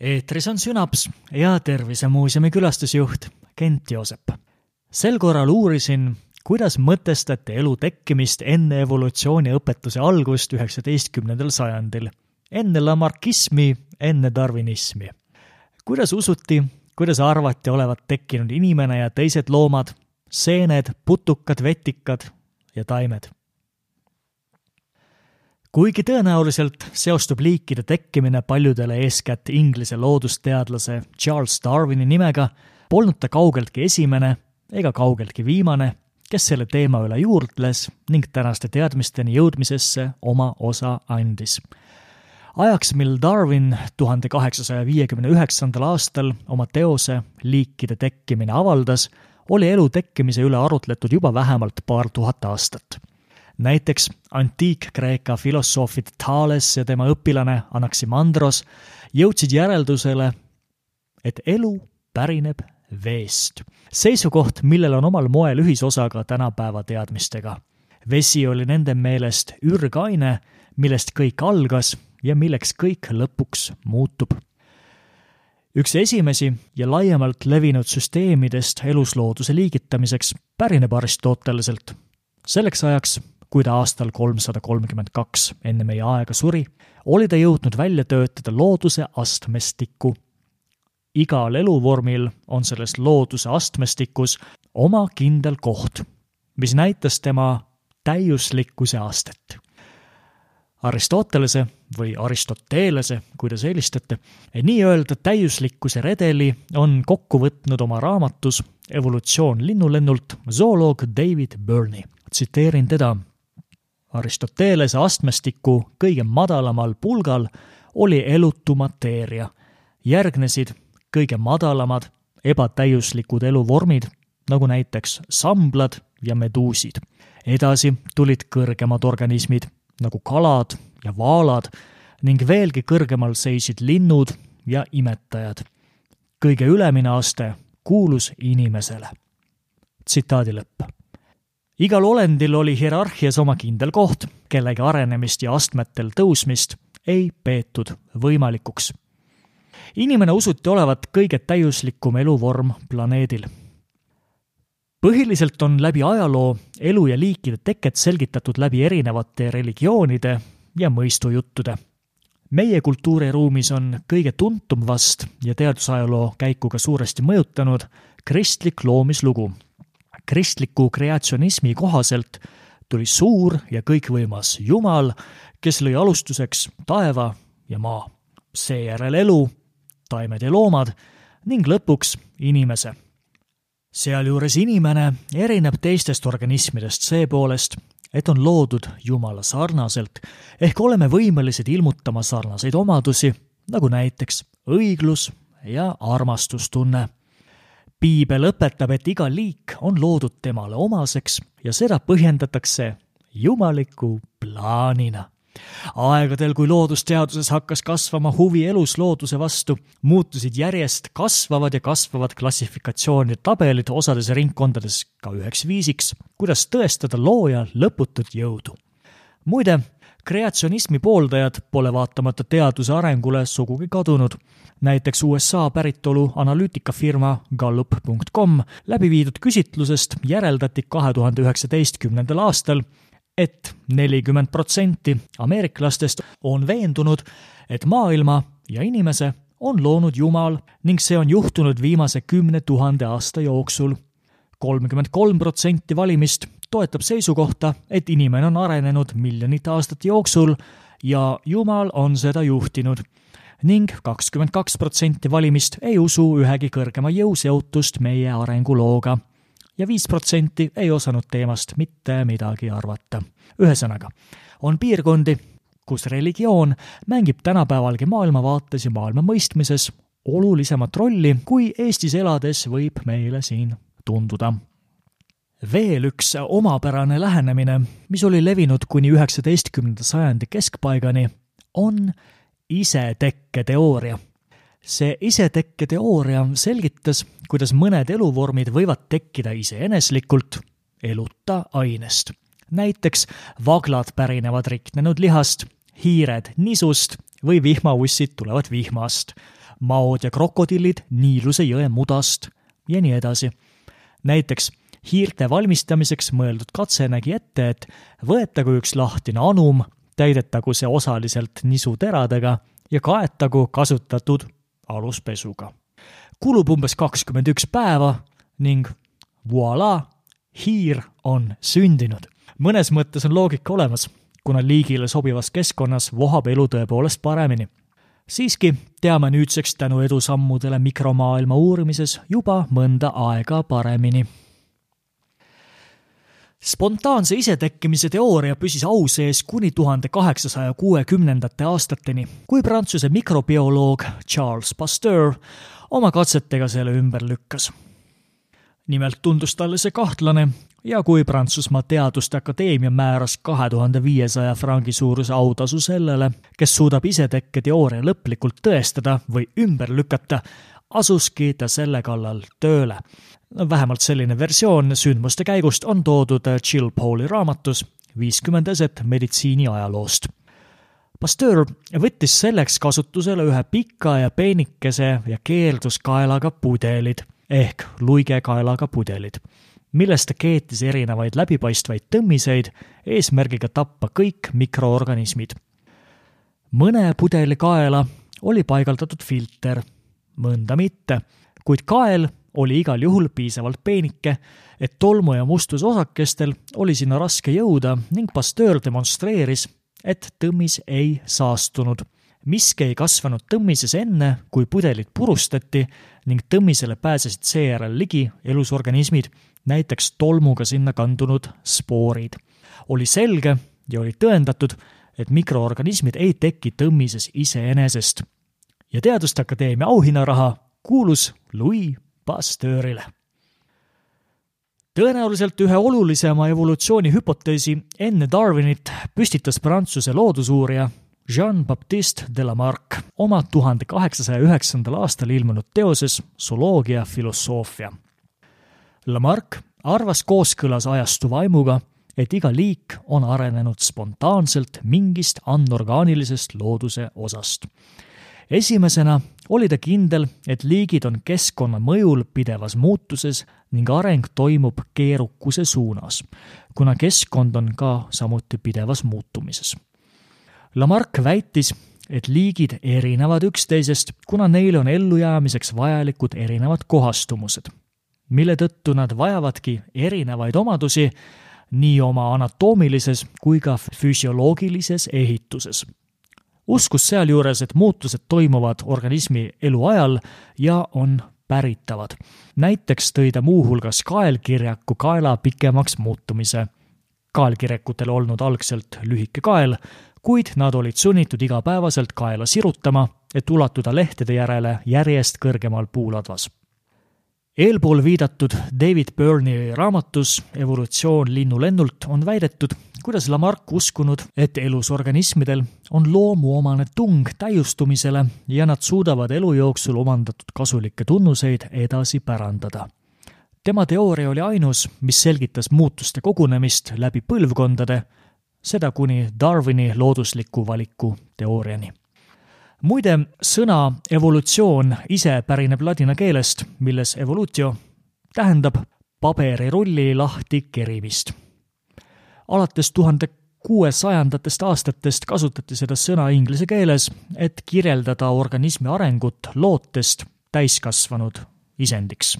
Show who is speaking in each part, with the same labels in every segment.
Speaker 1: eetris on Sünaps ja Tervisemuuseumi külastusjuht Kent Joosep. sel korral uurisin, kuidas mõtestati elu tekkimist enne evolutsiooniõpetuse algust üheksateistkümnendal sajandil, enne lamarkismi, enne darwinismi. kuidas usuti, kuidas arvati olevat tekkinud inimene ja teised loomad, seened, putukad, vetikad ja taimed kuigi tõenäoliselt seostub liikide tekkimine paljudele eeskätt Inglise loodusteadlase Charles Darwini nimega, polnud ta kaugeltki esimene ega kaugeltki viimane, kes selle teema üle juurdles ning tänaste teadmisteni jõudmisesse oma osa andis. ajaks, mil Darwin tuhande kaheksasaja viiekümne üheksandal aastal oma teose Liikide tekkimine avaldas, oli elu tekkimise üle arutletud juba vähemalt paar tuhat aastat näiteks antiik-Kreeka filosoofid Thales ja tema õpilane Anaximandros jõudsid järeldusele, et elu pärineb veest. seisukoht, millel on omal moel ühisosa ka tänapäeva teadmistega. vesi oli nende meelest ürgaine, millest kõik algas ja milleks kõik lõpuks muutub. üks esimesi ja laiemalt levinud süsteemidest eluslooduse liigitamiseks pärineb Aristoteleselt. selleks ajaks kui ta aastal kolmsada kolmkümmend kaks enne meie aega suri, oli ta jõudnud välja töötada looduse astmestiku. igal eluvormil on selles looduse astmestikus oma kindel koht, mis näitas tema täiuslikkuse astet. Aristotelese või Aristotelese, kuidas eelistate, nii-öelda täiuslikkuse redeli on kokku võtnud oma raamatus Evolutsioon linnulennult zooloog David Burney. tsiteerin teda Aristotelese astmestiku kõige madalamal pulgal oli elutu mateeria. järgnesid kõige madalamad ebatäiuslikud eluvormid, nagu näiteks samblad ja meduusid. edasi tulid kõrgemad organismid, nagu kalad ja vaalad ning veelgi kõrgemal seisid linnud ja imetajad. kõige ülemine aste kuulus inimesele. tsitaadi lõpp igal olendil oli hierarhias oma kindel koht, kellegi arenemist ja astmetel tõusmist ei peetud võimalikuks. inimene usuti olevat kõige täiuslikum eluvorm planeedil. põhiliselt on läbi ajaloo elu ja liikide teket selgitatud läbi erinevate religioonide ja mõistujuttude. meie kultuuriruumis on kõige tuntum vast ja teadusajaloo käiku ka suuresti mõjutanud kristlik loomislugu kristliku kreatsionismi kohaselt tuli suur ja kõikvõimas Jumal, kes lõi alustuseks taeva ja maa, seejärel elu, taimed ja loomad ning lõpuks inimese. sealjuures inimene erineb teistest organismidest seepoolest, et on loodud Jumala sarnaselt, ehk oleme võimelised ilmutama sarnaseid omadusi, nagu näiteks õiglus ja armastustunne piibel õpetab, et iga liik on loodud temale omaseks ja seda põhjendatakse jumaliku plaanina. aegadel, kui loodusteaduses hakkas kasvama huvi eluslooduse vastu, muutusid järjest kasvavad ja kasvavad klassifikatsioonide tabelid osades ringkondades ka üheks viisiks, kuidas tõestada looja lõputut jõudu. muide, kreatsionismi pooldajad pole vaatamata teaduse arengule sugugi kadunud näiteks USA päritolu analüütikafirma Gallup.com läbi viidud küsitlusest järeldati kahe tuhande üheksateistkümnendal aastal, et nelikümmend protsenti ameeriklastest on veendunud, et maailma ja inimese on loonud Jumal ning see on juhtunud viimase kümne tuhande aasta jooksul. kolmkümmend kolm protsenti valimist toetab seisukohta, et inimene on arenenud miljonite aastate jooksul ja Jumal on seda juhtinud. Ning kakskümmend kaks protsenti valimist ei usu ühegi kõrgema jõu seotust meie arengulooga. Ja viis protsenti ei osanud teemast mitte midagi arvata. ühesõnaga, on piirkondi, kus religioon mängib tänapäevalgi maailmavaates ja maailma mõistmises olulisemat rolli, kui Eestis elades võib meile siin tunduda veel üks omapärane lähenemine, mis oli levinud kuni üheksateistkümnenda sajandi keskpaigani, on isetekketeooria. see isetekketeooria selgitas, kuidas mõned eluvormid võivad tekkida iseeneslikult eluta ainest. näiteks vaglad pärinevad riknenud lihast, hiired nisust või vihmaussid tulevad vihmast. maod ja krokodillid Niiluse jõe mudast ja nii edasi. näiteks hiirte valmistamiseks mõeldud katse nägi ette, et võetagu üks lahtine anum, täidetagu see osaliselt nisuteradega ja kaetagu kasutatud aluspesuga. kulub umbes kakskümmend üks päeva ning voilà, hiir on sündinud. mõnes mõttes on loogika olemas, kuna liigile sobivas keskkonnas vohab elu tõepoolest paremini. siiski teame nüüdseks tänu edusammudele mikromaailma uurimises juba mõnda aega paremini spontaanse isetekkimise teooria püsis au sees kuni tuhande kaheksasaja kuuekümnendate aastateni, kui Prantsuse mikrobioloog Charles Pasteur oma katsetega selle ümber lükkas. nimelt tundus talle see kahtlane ja kui Prantsusmaa Teaduste Akadeemia määras kahe tuhande viiesaja frangi suuruse autasu sellele, kes suudab isetekke teooria lõplikult tõestada või ümber lükata, asuski ta selle kallal tööle vähemalt selline versioon sündmuste käigust on toodud Jill Pauli raamatus viiskümmend eset meditsiini ajaloost. Pasteur võttis selleks kasutusele ühe pika ja peenikese ja keerduskaelaga pudelid ehk luigekaelaga pudelid, millest ta keetis erinevaid läbipaistvaid tõmmiseid eesmärgiga tappa kõik mikroorganismid. mõne pudeli kaela oli paigaldatud filter, mõnda mitte, kuid kael oli igal juhul piisavalt peenike, et tolmu ja mustusosakestel oli sinna raske jõuda ning Pasteur demonstreeris, et tõmmis ei saastunud. miski ei kasvanud tõmmises enne, kui pudelid purustati ning tõmmisele pääsesid seejärel ligi elusorganismid, näiteks tolmuga sinna kandunud spoorid. oli selge ja oli tõendatud, et mikroorganismid ei teki tõmmises iseenesest. ja Teaduste Akadeemia auhinnaraha kuulus Louis Pasteurile. tõenäoliselt ühe olulisema evolutsioonihüpoteesi enne Darwinit püstitas Prantsuse loodusuurija Jean-Baptiste de Lamarck oma tuhande kaheksasaja üheksandal aastal ilmunud teoses Zooloogia filosoofia. Lamarck arvas kooskõlas ajastu vaimuga, et iga liik on arenenud spontaanselt mingist anorgaanilisest looduse osast esimesena oli ta kindel, et liigid on keskkonna mõjul pidevas muutuses ning areng toimub keerukuse suunas, kuna keskkond on ka samuti pidevas muutumises. Lamarck väitis, et liigid erinevad üksteisest, kuna neil on ellujäämiseks vajalikud erinevad kohastumused, mille tõttu nad vajavadki erinevaid omadusi nii oma anatoomilises kui ka füsioloogilises ehituses uskus sealjuures, et muutused toimuvad organismi eluajal ja on päritavad. näiteks tõi ta muuhulgas kaelkirjaku kaela pikemaks muutumise. kaelkirjakutel olnud algselt lühike kael, kuid nad olid sunnitud igapäevaselt kaela sirutama, et ulatuda lehtede järele järjest kõrgemal puuladvas eelpool viidatud David Byrne'i raamatus Evolutsioon linnulennult on väidetud, kuidas Lamarck uskunud, et elus organismidel on loomuomane tung täiustumisele ja nad suudavad elu jooksul omandatud kasulikke tunnuseid edasi pärandada. tema teooria oli ainus, mis selgitas muutuste kogunemist läbi põlvkondade, seda kuni Darwini loodusliku valiku teooriani muide, sõna evolutsioon ise pärineb ladina keelest, milles evolutio tähendab paberirulli lahti kerimist. Alates tuhande kuuesajandatest aastatest kasutati seda sõna inglise keeles, et kirjeldada organismi arengut lootest täiskasvanud isendiks.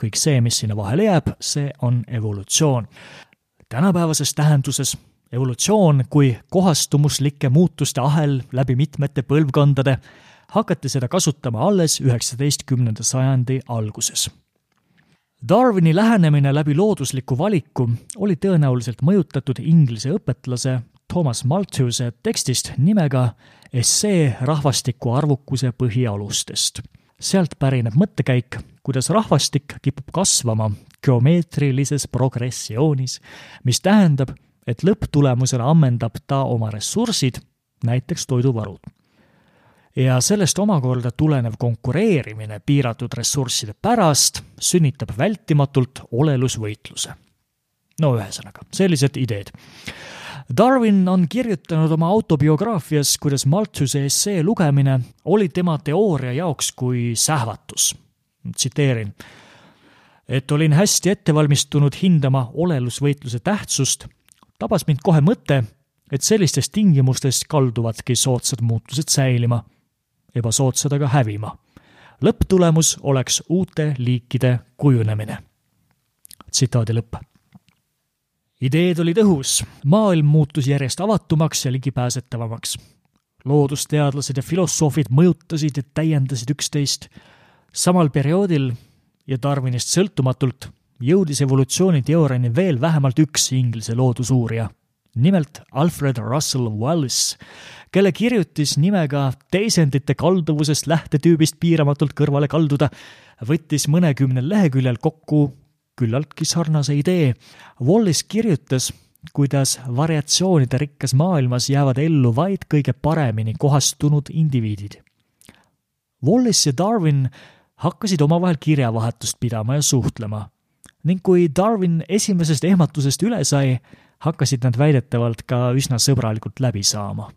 Speaker 1: kõik see, mis sinna vahele jääb, see on evolutsioon. tänapäevases tähenduses evolutsioon kui kohastumuslike muutuste ahel läbi mitmete põlvkondade, hakati seda kasutama alles üheksateistkümnenda sajandi alguses. Darwini lähenemine läbi loodusliku valiku oli tõenäoliselt mõjutatud inglise õpetlase Thomas Malthuse tekstist nimega Essee rahvastiku arvukuse põhialustest. sealt pärineb mõttekäik, kuidas rahvastik kipub kasvama geomeetrilises progressioonis, mis tähendab, et lõpptulemusena ammendab ta oma ressursid, näiteks toiduvarud. Ja sellest omakorda tulenev konkureerimine piiratud ressursside pärast sünnitab vältimatult olelusvõitluse. no ühesõnaga, sellised ideed. Darwin on kirjutanud oma autobiograafias, kuidas Malthuse essee lugemine oli tema teooria jaoks kui sähvatus. tsiteerin. et olin hästi ettevalmistunud hindama olelusvõitluse tähtsust, tabas mind kohe mõte, et sellistes tingimustes kalduvadki soodsad muutused säilima, ebasoodsad aga hävima. lõpptulemus oleks uute liikide kujunemine. tsitaadi lõpp ideed olid õhus, maailm muutus järjest avatumaks ja ligipääsetavamaks. loodusteadlased ja filosoofid mõjutasid ja täiendasid üksteist. samal perioodil ja Darwinist sõltumatult jõudis evolutsiooniteooriani veel vähemalt üks Inglise loodusuurija, nimelt Alfred Russel Wallace, kelle kirjutis nimega Teisendite kalduvusest lähtetüübist piiramatult kõrvale kalduda võttis mõnekümnel leheküljel kokku küllaltki sarnase idee. Wallis kirjutas, kuidas variatsioonide rikkas maailmas jäävad ellu vaid kõige paremini kohastunud indiviidid. Wallis ja Darwin hakkasid omavahel kirjavahetust pidama ja suhtlema ning kui Darwin esimesest ehmatusest üle sai, hakkasid nad väidetavalt ka üsna sõbralikult läbi saama.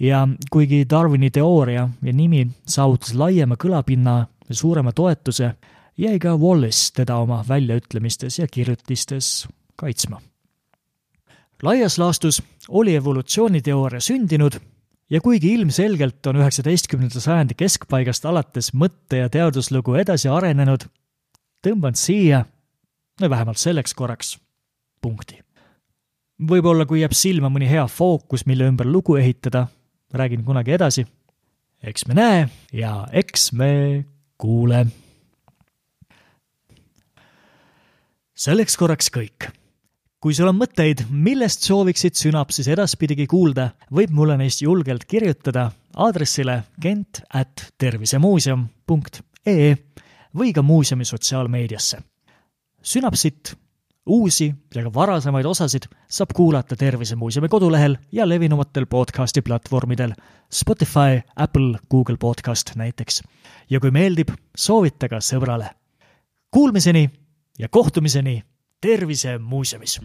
Speaker 1: ja kuigi Darwini teooria ja nimi saavutas laiema kõlapinna ja suurema toetuse, jäi ka Wallace teda oma väljaütlemistes ja kirjutistes kaitsma. laias laastus oli evolutsiooniteooria sündinud ja kuigi ilmselgelt on üheksateistkümnenda sajandi keskpaigast alates mõtte- ja teaduslugu edasi arenenud, tõmban siia, no vähemalt selleks korraks, punkti. Võib-olla kui jääb silma mõni hea fookus, mille ümber lugu ehitada, räägin kunagi edasi. eks me näe ja eks me kuule selleks korraks kõik. kui sul on mõtteid, millest sooviksid sünapsis edaspidigi kuulda, võib mulle neist julgelt kirjutada aadressile kent at tervisemuuseum punkt ee või ka muuseumi sotsiaalmeediasse. sünapsit, uusi ja ka varasemaid osasid saab kuulata Tervisemuuseumi kodulehel ja levinumatel podcasti platvormidel Spotify, Apple, Google Podcast näiteks. ja kui meeldib, soovitage sõbrale. Kuulmiseni ja kohtumiseni Tervisemuuseumis!